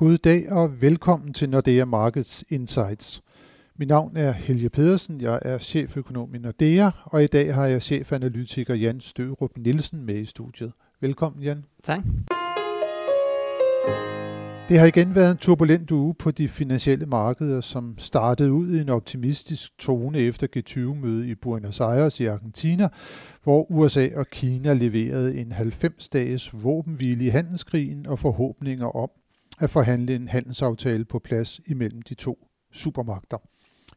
God dag og velkommen til Nordea Markets Insights. Mit navn er Helge Pedersen, jeg er cheføkonom i Nordea, og i dag har jeg chefanalytiker Jan Størup Nielsen med i studiet. Velkommen Jan. Tak. Det har igen været en turbulent uge på de finansielle markeder, som startede ud i en optimistisk tone efter G20-mødet i Buenos Aires i Argentina, hvor USA og Kina leverede en 90-dages våbenhvile i handelskrigen og forhåbninger om at forhandle en handelsaftale på plads imellem de to supermagter.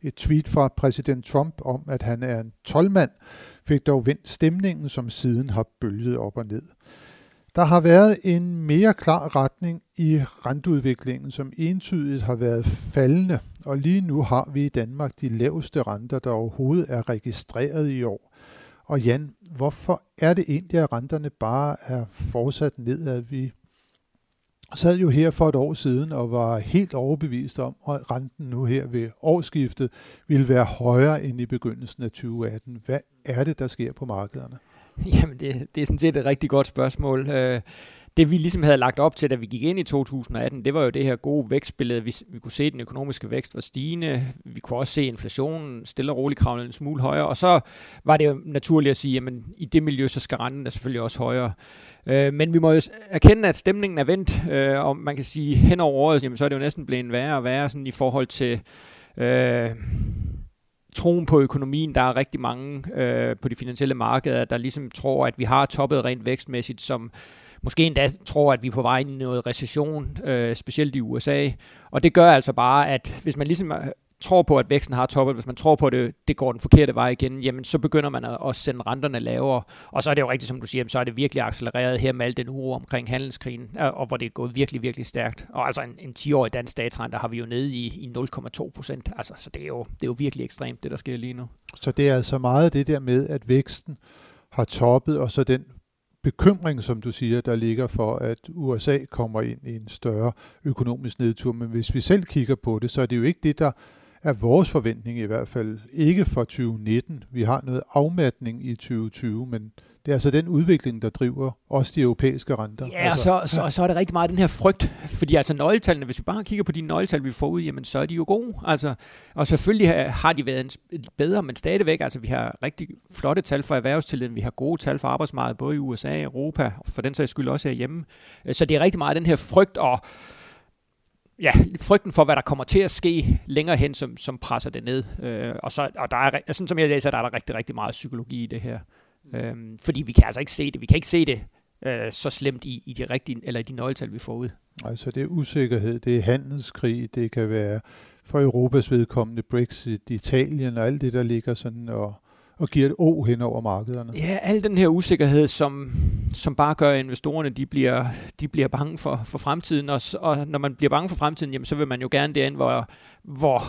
Et tweet fra præsident Trump om, at han er en tolvmand, fik dog vendt stemningen, som siden har bølget op og ned. Der har været en mere klar retning i renteudviklingen, som entydigt har været faldende, og lige nu har vi i Danmark de laveste renter, der overhovedet er registreret i år. Og Jan, hvorfor er det egentlig, at renterne bare er fortsat nedad? Vi sad jo her for et år siden og var helt overbevist om, at renten nu her ved årsskiftet ville være højere end i begyndelsen af 2018. Hvad er det, der sker på markederne? Jamen, det, det er sådan set et rigtig godt spørgsmål. Øh, det vi ligesom havde lagt op til, da vi gik ind i 2018, det var jo det her gode vækstbillede. Vi, vi kunne se, at den økonomiske vækst var stigende. Vi kunne også se inflationen stille og roligt kravle en smule højere. Og så var det jo naturligt at sige, at i det miljø, så skal renten selvfølgelig også højere. Øh, men vi må jo erkende, at stemningen er vendt, øh, og man kan sige, hen over året, jamen, så er det jo næsten blevet værre og værre sådan i forhold til... Øh, troen på økonomien. Der er rigtig mange øh, på de finansielle markeder, der ligesom tror, at vi har toppet rent vækstmæssigt, som måske endda tror, at vi er på vej ind i noget recession, øh, specielt i USA. Og det gør altså bare, at hvis man ligesom øh, tror på, at væksten har toppet, hvis man tror på, at det, det går den forkerte vej igen, jamen så begynder man at, at sende renterne lavere. Og så er det jo rigtigt, som du siger, så er det virkelig accelereret her med al den uro omkring handelskrigen, øh, og hvor det er gået virkelig, virkelig stærkt. Og altså en, en 10-årig dansk statsrente har vi jo nede i, i 0,2 procent. Altså, så det er, jo, det er jo virkelig ekstremt, det der sker lige nu. Så det er altså meget det der med, at væksten har toppet, og så den bekymring, som du siger, der ligger for, at USA kommer ind i en større økonomisk nedtur. Men hvis vi selv kigger på det, så er det jo ikke det, der er vores forventning i hvert fald ikke for 2019. Vi har noget afmatning i 2020, men det er altså den udvikling, der driver også de europæiske renter. Ja, altså, og så, så, så er det rigtig meget den her frygt, fordi altså nøgletallene, hvis vi bare kigger på de nøgletal, vi får ud, jamen så er de jo gode. Altså, og selvfølgelig har de været bedre, men stadigvæk, altså vi har rigtig flotte tal for erhvervstilliden, vi har gode tal for arbejdsmarkedet, både i USA Europa, og for den sags skyld også herhjemme. Så det er rigtig meget den her frygt og ja, frygten for, hvad der kommer til at ske længere hen, som, som presser det ned. Øh, og, så, og der er, altså, sådan som jeg læser, der er der rigtig, rigtig meget psykologi i det her. Øh, fordi vi kan altså ikke se det. Vi kan ikke se det øh, så slemt i, i de rigtige, eller i de nøgletal, vi får ud. Altså det er usikkerhed, det er handelskrig, det kan være for Europas vedkommende Brexit, Italien og alt det, der ligger sådan og og giver et o hen over markederne. Ja, al den her usikkerhed, som, som bare gør, at investorerne de bliver, de bliver bange for, for fremtiden. Og, og når man bliver bange for fremtiden, jamen, så vil man jo gerne derind, hvor, hvor,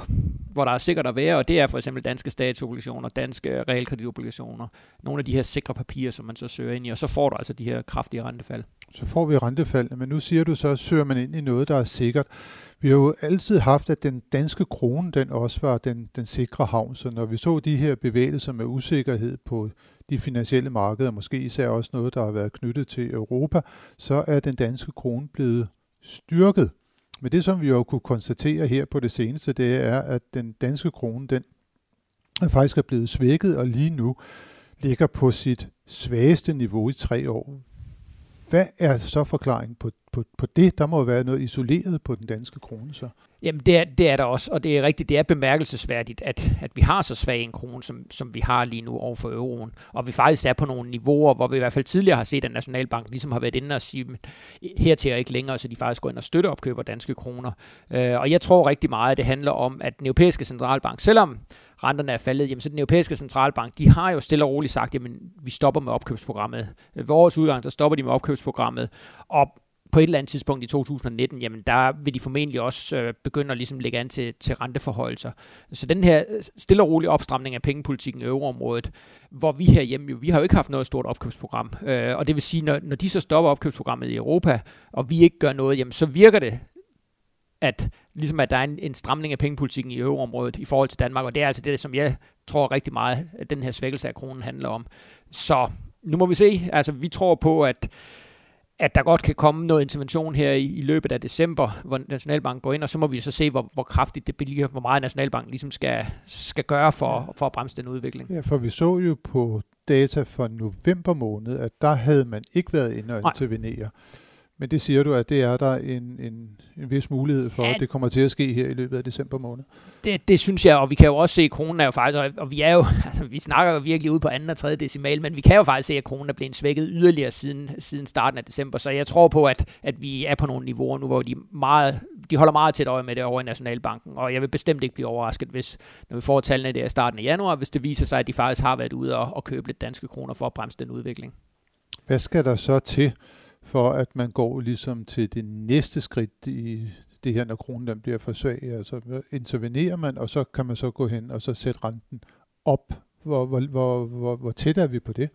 hvor der er sikkert at være, og det er for eksempel danske statsobligationer, danske realkreditobligationer, nogle af de her sikre papirer, som man så søger ind i, og så får du altså de her kraftige rentefald. Så får vi rentefald, men nu siger du så, at søger man ind i noget, der er sikkert. Vi har jo altid haft, at den danske krone, den også var den, den sikre havn, så når vi så de her bevægelser med usikkerhed på de finansielle markeder, måske især også noget, der har været knyttet til Europa, så er den danske krone blevet styrket. Men det, som vi jo kunne konstatere her på det seneste, det er, at den danske krone, den faktisk er blevet svækket, og lige nu ligger på sit svageste niveau i tre år. Hvad er så forklaringen på, på, på det? Der må jo være noget isoleret på den danske krone så. Jamen det er, det er der også, og det er rigtigt, det er bemærkelsesværdigt, at, at vi har så svag en krone, som, som vi har lige nu over for euroen, og vi faktisk er på nogle niveauer, hvor vi i hvert fald tidligere har set, at Nationalbanken ligesom har været inde og sige, hertil er ikke længere, så de faktisk går ind og støtter opkøber danske kroner. Øh, og jeg tror rigtig meget, at det handler om, at den europæiske centralbank, selvom renterne er faldet, jamen så den europæiske centralbank, de har jo stille og roligt sagt, jamen vi stopper med opkøbsprogrammet. Vores udgang, der stopper de med opkøbsprogrammet, og på et eller andet tidspunkt i 2019, jamen der vil de formentlig også øh, begynde at ligesom lægge an til, til renteforholdelser. Så den her øh, stille og rolige opstramning af pengepolitikken i euroområdet, hvor vi herhjemme jo, vi har jo ikke haft noget stort opkøbsprogram. Øh, og det vil sige, når, når de så stopper opkøbsprogrammet i Europa, og vi ikke gør noget, jamen så virker det at ligesom at der er en, en stramning af pengepolitikken i euroområdet i forhold til Danmark, og det er altså det, som jeg tror rigtig meget, at den her svækkelse af kronen handler om. Så nu må vi se. Altså, vi tror på, at at der godt kan komme noget intervention her i, i løbet af december, hvor Nationalbanken går ind, og så må vi så se, hvor, hvor kraftigt det bliver, hvor meget Nationalbanken ligesom skal, skal gøre for, for at bremse den udvikling. Ja, for vi så jo på data for november måned, at der havde man ikke været inde og intervenere. Men det siger du, at det er der en, en, en vis mulighed for, ja, at det kommer til at ske her i løbet af december måned. Det, det synes jeg, og vi kan jo også se, at kronen er jo faktisk, og vi er jo, altså vi snakker jo virkelig ud på anden og tredje decimal, men vi kan jo faktisk se, at kronen er blevet svækket yderligere siden, siden starten af december, så jeg tror på, at, at vi er på nogle niveauer nu, hvor de, meget, de holder meget tæt øje med det over i Nationalbanken, og jeg vil bestemt ikke blive overrasket, hvis, når vi får tallene der i starten af januar, hvis det viser sig, at de faktisk har været ude og, og købe lidt danske kroner for at bremse den udvikling. Hvad skal der så til, for at man går ligesom til det næste skridt i det her, når kronen den bliver for svag. Altså intervenerer man, og så kan man så gå hen og så sætte renten op. Hvor, hvor, hvor, hvor, hvor tæt er vi på det?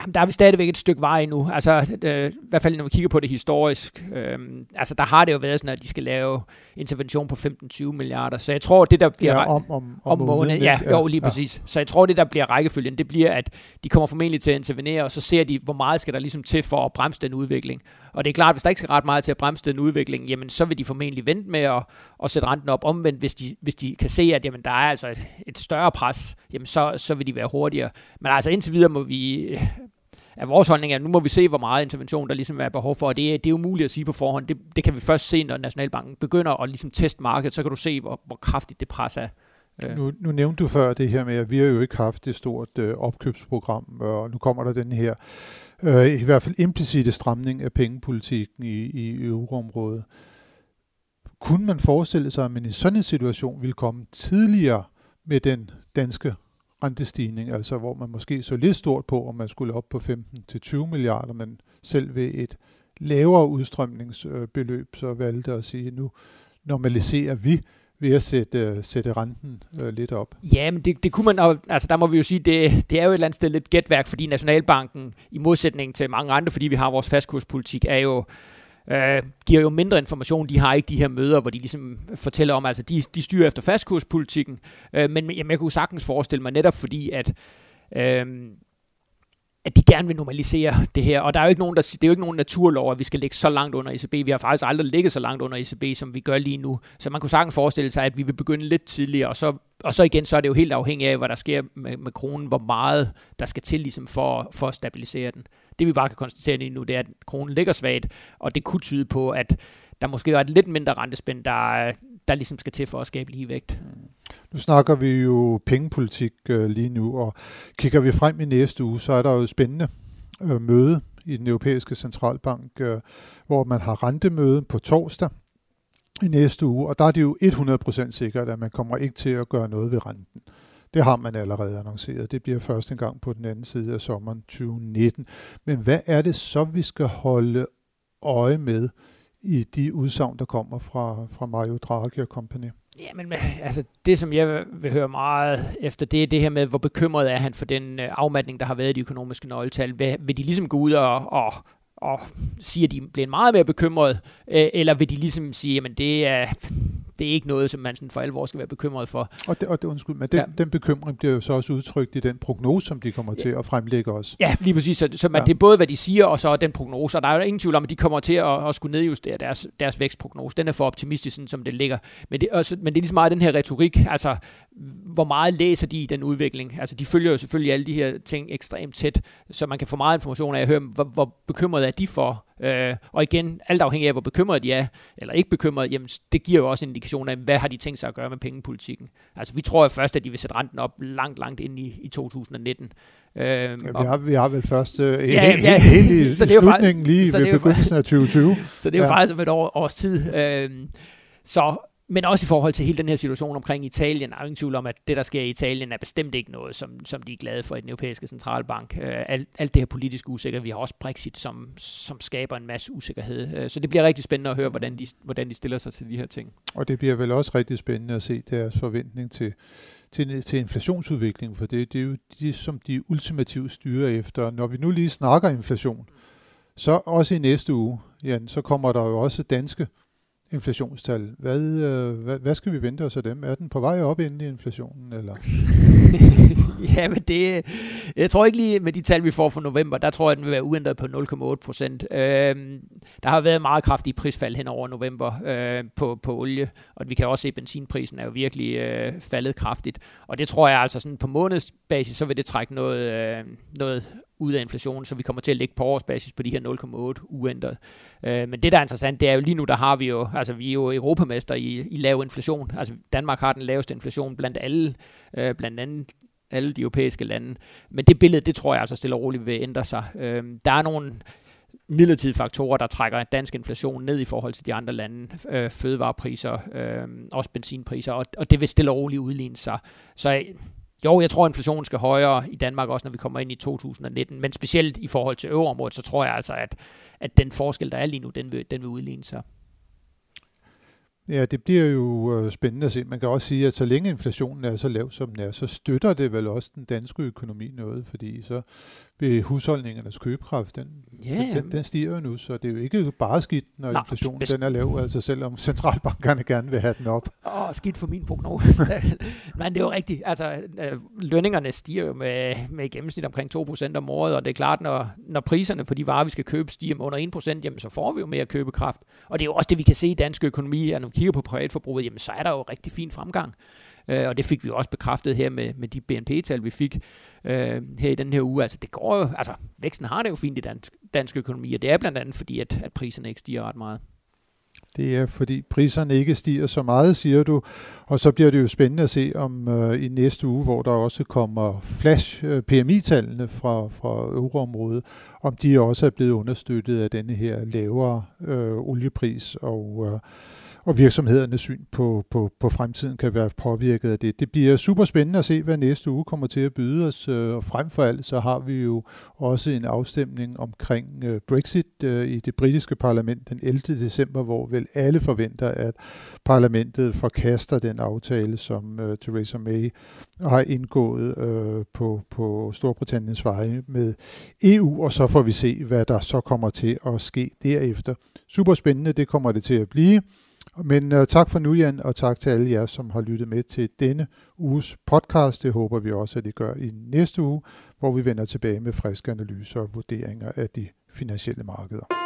Jamen, der er vi stadigvæk et stykke vej nu. Altså, øh, i hvert fald når vi kigger på det historisk. Øh, altså, der har det jo været sådan, at de skal lave intervention på 15-20 milliarder. Så jeg tror, det der bliver... Ja, om, om, om, om måneden. Ja, jo, lige ja. præcis. Så jeg tror, det der bliver rækkefølgen, det bliver, at de kommer formentlig til at intervenere, og så ser de, hvor meget skal der ligesom til for at bremse den udvikling. Og det er klart, at hvis der ikke skal ret meget til at bremse den udvikling, jamen så vil de formentlig vente med at, at sætte renten op. Omvendt, hvis de, hvis de kan se, at jamen, der er altså et, et større pres, jamen så, så vil de være hurtigere. Men altså indtil videre må vi er vores holdning er, at nu må vi se, hvor meget intervention der ligesom er behov for, og det, er, det er umuligt at sige på forhånd. Det, det kan vi først se, når Nationalbanken begynder at ligesom teste markedet, så kan du se, hvor, hvor kraftigt det pres er. Ja. Nu, nu nævnte du før det her med, at vi har jo ikke haft et stort øh, opkøbsprogram, og nu kommer der den her, øh, i hvert fald implicite stramning af pengepolitikken i, i euroområdet. Kunne man forestille sig, at man i sådan en situation ville komme tidligere med den danske rentestigning, altså hvor man måske så lidt stort på, om man skulle op på 15-20 milliarder, men selv ved et lavere udstrømningsbeløb, så valgte at sige, at nu normaliserer vi ved at sætte, øh, sætte renten øh, lidt op. Ja, men det, det kunne man, altså der må vi jo sige, det, det er jo et eller andet sted lidt gætværk, fordi Nationalbanken, i modsætning til mange andre, fordi vi har vores fastkurspolitik, er jo øh, giver jo mindre information. De har ikke de her møder, hvor de ligesom fortæller om, altså de, de styrer efter fastkurspolitikken, øh, men jamen, jeg kunne sagtens forestille mig netop fordi, at øh, at de gerne vil normalisere det her. Og der er jo ikke nogen, der, det er jo ikke nogen naturlov, at vi skal ligge så langt under ECB. Vi har faktisk aldrig ligget så langt under ECB, som vi gør lige nu. Så man kunne sagtens forestille sig, at vi vil begynde lidt tidligere, og så, og så igen, så er det jo helt afhængigt af, hvad der sker med, med kronen, hvor meget der skal til ligesom for, for at stabilisere den. Det vi bare kan konstatere lige nu, det er, at kronen ligger svagt, og det kunne tyde på, at der måske er et lidt mindre rentespænd, der, der ligesom skal til for at skabe ligevægt. Mm. Nu snakker vi jo pengepolitik øh, lige nu, og kigger vi frem i næste uge, så er der jo et spændende øh, møde i den europæiske centralbank, øh, hvor man har rentemøde på torsdag i næste uge, og der er det jo 100% sikkert, at man kommer ikke til at gøre noget ved renten. Det har man allerede annonceret. Det bliver første gang på den anden side af sommeren 2019. Men hvad er det så, vi skal holde øje med i de udsagn, der kommer fra, fra Mario Draghi og company? Ja, men altså, det som jeg vil høre meget efter, det er det her med, hvor bekymret er han for den øh, afmatning, der har været i de økonomiske nøgletal. Vil, vil de ligesom gå ud og, og, og sige, at de bliver meget mere bekymret, øh, eller vil de ligesom sige, at det er, det er ikke noget, som man sådan for alvor skal være bekymret for. Og det, og det undskyld, men den, ja. den bekymring bliver jo så også udtrykt i den prognose, som de kommer til at fremlægge os. Ja, lige præcis. Så, så man, ja. det er både, hvad de siger, og så den prognose. Og der er jo ingen tvivl om, at de kommer til at, at skulle nedjustere deres, deres vækstprognose. Den er for optimistisk, sådan, som det ligger. Men det, også, men det er lige så meget den her retorik. Altså, hvor meget læser de i den udvikling? Altså, de følger jo selvfølgelig alle de her ting ekstremt tæt, så man kan få meget information af at høre, hvor, hvor bekymret er de for Øh, og igen, alt afhængig af, hvor bekymrede de er, eller ikke bekymrede, jamen, det giver jo også en indikation af, hvad har de tænkt sig at gøre med pengepolitikken. Altså, vi tror jo først, at de vil sætte renten op langt, langt ind i, i 2019. Øh, ja, vi, har, vi har vel først øh, ja, helt, ja, helt, i så det er slutningen lige ved begyndelsen af 2020. Så det er jo ja. faktisk om et år, års tid. Øh, så men også i forhold til hele den her situation omkring Italien, er ingen tvivl om, at det, der sker i Italien, er bestemt ikke noget, som, som de er glade for i den europæiske centralbank. Øh, alt, alt det her politiske usikkerhed. Vi har også Brexit, som, som skaber en masse usikkerhed. Øh, så det bliver rigtig spændende at høre, hvordan de, hvordan de stiller sig til de her ting. Og det bliver vel også rigtig spændende at se deres forventning til, til, til inflationsudviklingen, for det, det er jo det, som de ultimativt styrer efter. Når vi nu lige snakker inflation, så også i næste uge, Jan, så kommer der jo også danske inflationstal. Hvad, øh, hvad, hvad skal vi vente os af dem? Er den på vej op inden i inflationen? Eller? ja, men det, jeg tror ikke lige med de tal, vi får for november, der tror jeg, den vil være uændret på 0,8 procent. Øh, der har været meget kraftige prisfald hen over november øh, på, på olie, og vi kan også se, at benzinprisen er jo virkelig øh, faldet kraftigt. Og det tror jeg altså sådan på månedsbasis, så vil det trække noget, øh, noget ud af inflationen, så vi kommer til at ligge på årsbasis på de her 0,8 uændret. Øh, men det, der er interessant, det er jo lige nu, der har vi jo, altså vi er jo europamester i, i lav inflation. Altså Danmark har den laveste inflation blandt alle, øh, blandt andet alle de europæiske lande. Men det billede, det tror jeg altså stille og roligt vil ændre sig. Øh, der er nogle midlertidige faktorer, der trækker dansk inflation ned i forhold til de andre lande, øh, fødevarepriser, øh, også benzinpriser, og, og det vil stille og roligt udligne sig. Så jo, jeg tror, inflationen skal højere i Danmark også, når vi kommer ind i 2019, men specielt i forhold til øvreområdet, så tror jeg altså, at, at den forskel, der er lige nu, den vil, den vil udligne sig. Ja, det bliver jo øh, spændende at se. Man kan også sige, at så længe inflationen er så lav, som den er, så støtter det vel også den danske økonomi noget, fordi så vil husholdningernes købekraft, den, yeah. den, den stiger jo nu, så det er jo ikke bare skidt, når Nå, inflationen den er lav, altså selvom centralbankerne gerne vil have den op. Åh, oh, skidt for min prognose. Men det er jo rigtigt. Altså, øh, lønningerne stiger jo med, med gennemsnit omkring 2% om året, og det er klart, når, når priserne på de varer, vi skal købe, stiger med under 1%, jamen så får vi jo mere købekraft. Og det er jo også det, vi kan se i dansk økonomi, at kigger på privatforbruget, jamen så er der jo rigtig fin fremgang. Øh, og det fik vi også bekræftet her med, med de BNP-tal, vi fik øh, her i den her uge. Altså det går jo, altså væksten har det jo fint i dansk, dansk økonomi, og det er blandt andet fordi, at, at priserne ikke stiger ret meget. Det er fordi priserne ikke stiger så meget, siger du. Og så bliver det jo spændende at se om øh, i næste uge, hvor der også kommer flash øh, PMI-tallene fra, fra euroområdet, om de også er blevet understøttet af denne her lavere øh, oliepris og øh, og virksomhedernes syn på, på, på fremtiden kan være påvirket af det. Det bliver super spændende at se, hvad næste uge kommer til at byde os, øh, og frem for alt så har vi jo også en afstemning omkring øh, Brexit øh, i det britiske parlament den 11. december, hvor vel alle forventer, at parlamentet forkaster den aftale, som øh, Theresa May har indgået øh, på, på Storbritanniens veje med EU, og så får vi se, hvad der så kommer til at ske derefter. Super spændende, det kommer det til at blive. Men uh, tak for nu, Jan, og tak til alle jer, som har lyttet med til denne uges podcast. Det håber vi også, at I gør i næste uge, hvor vi vender tilbage med friske analyser og vurderinger af de finansielle markeder.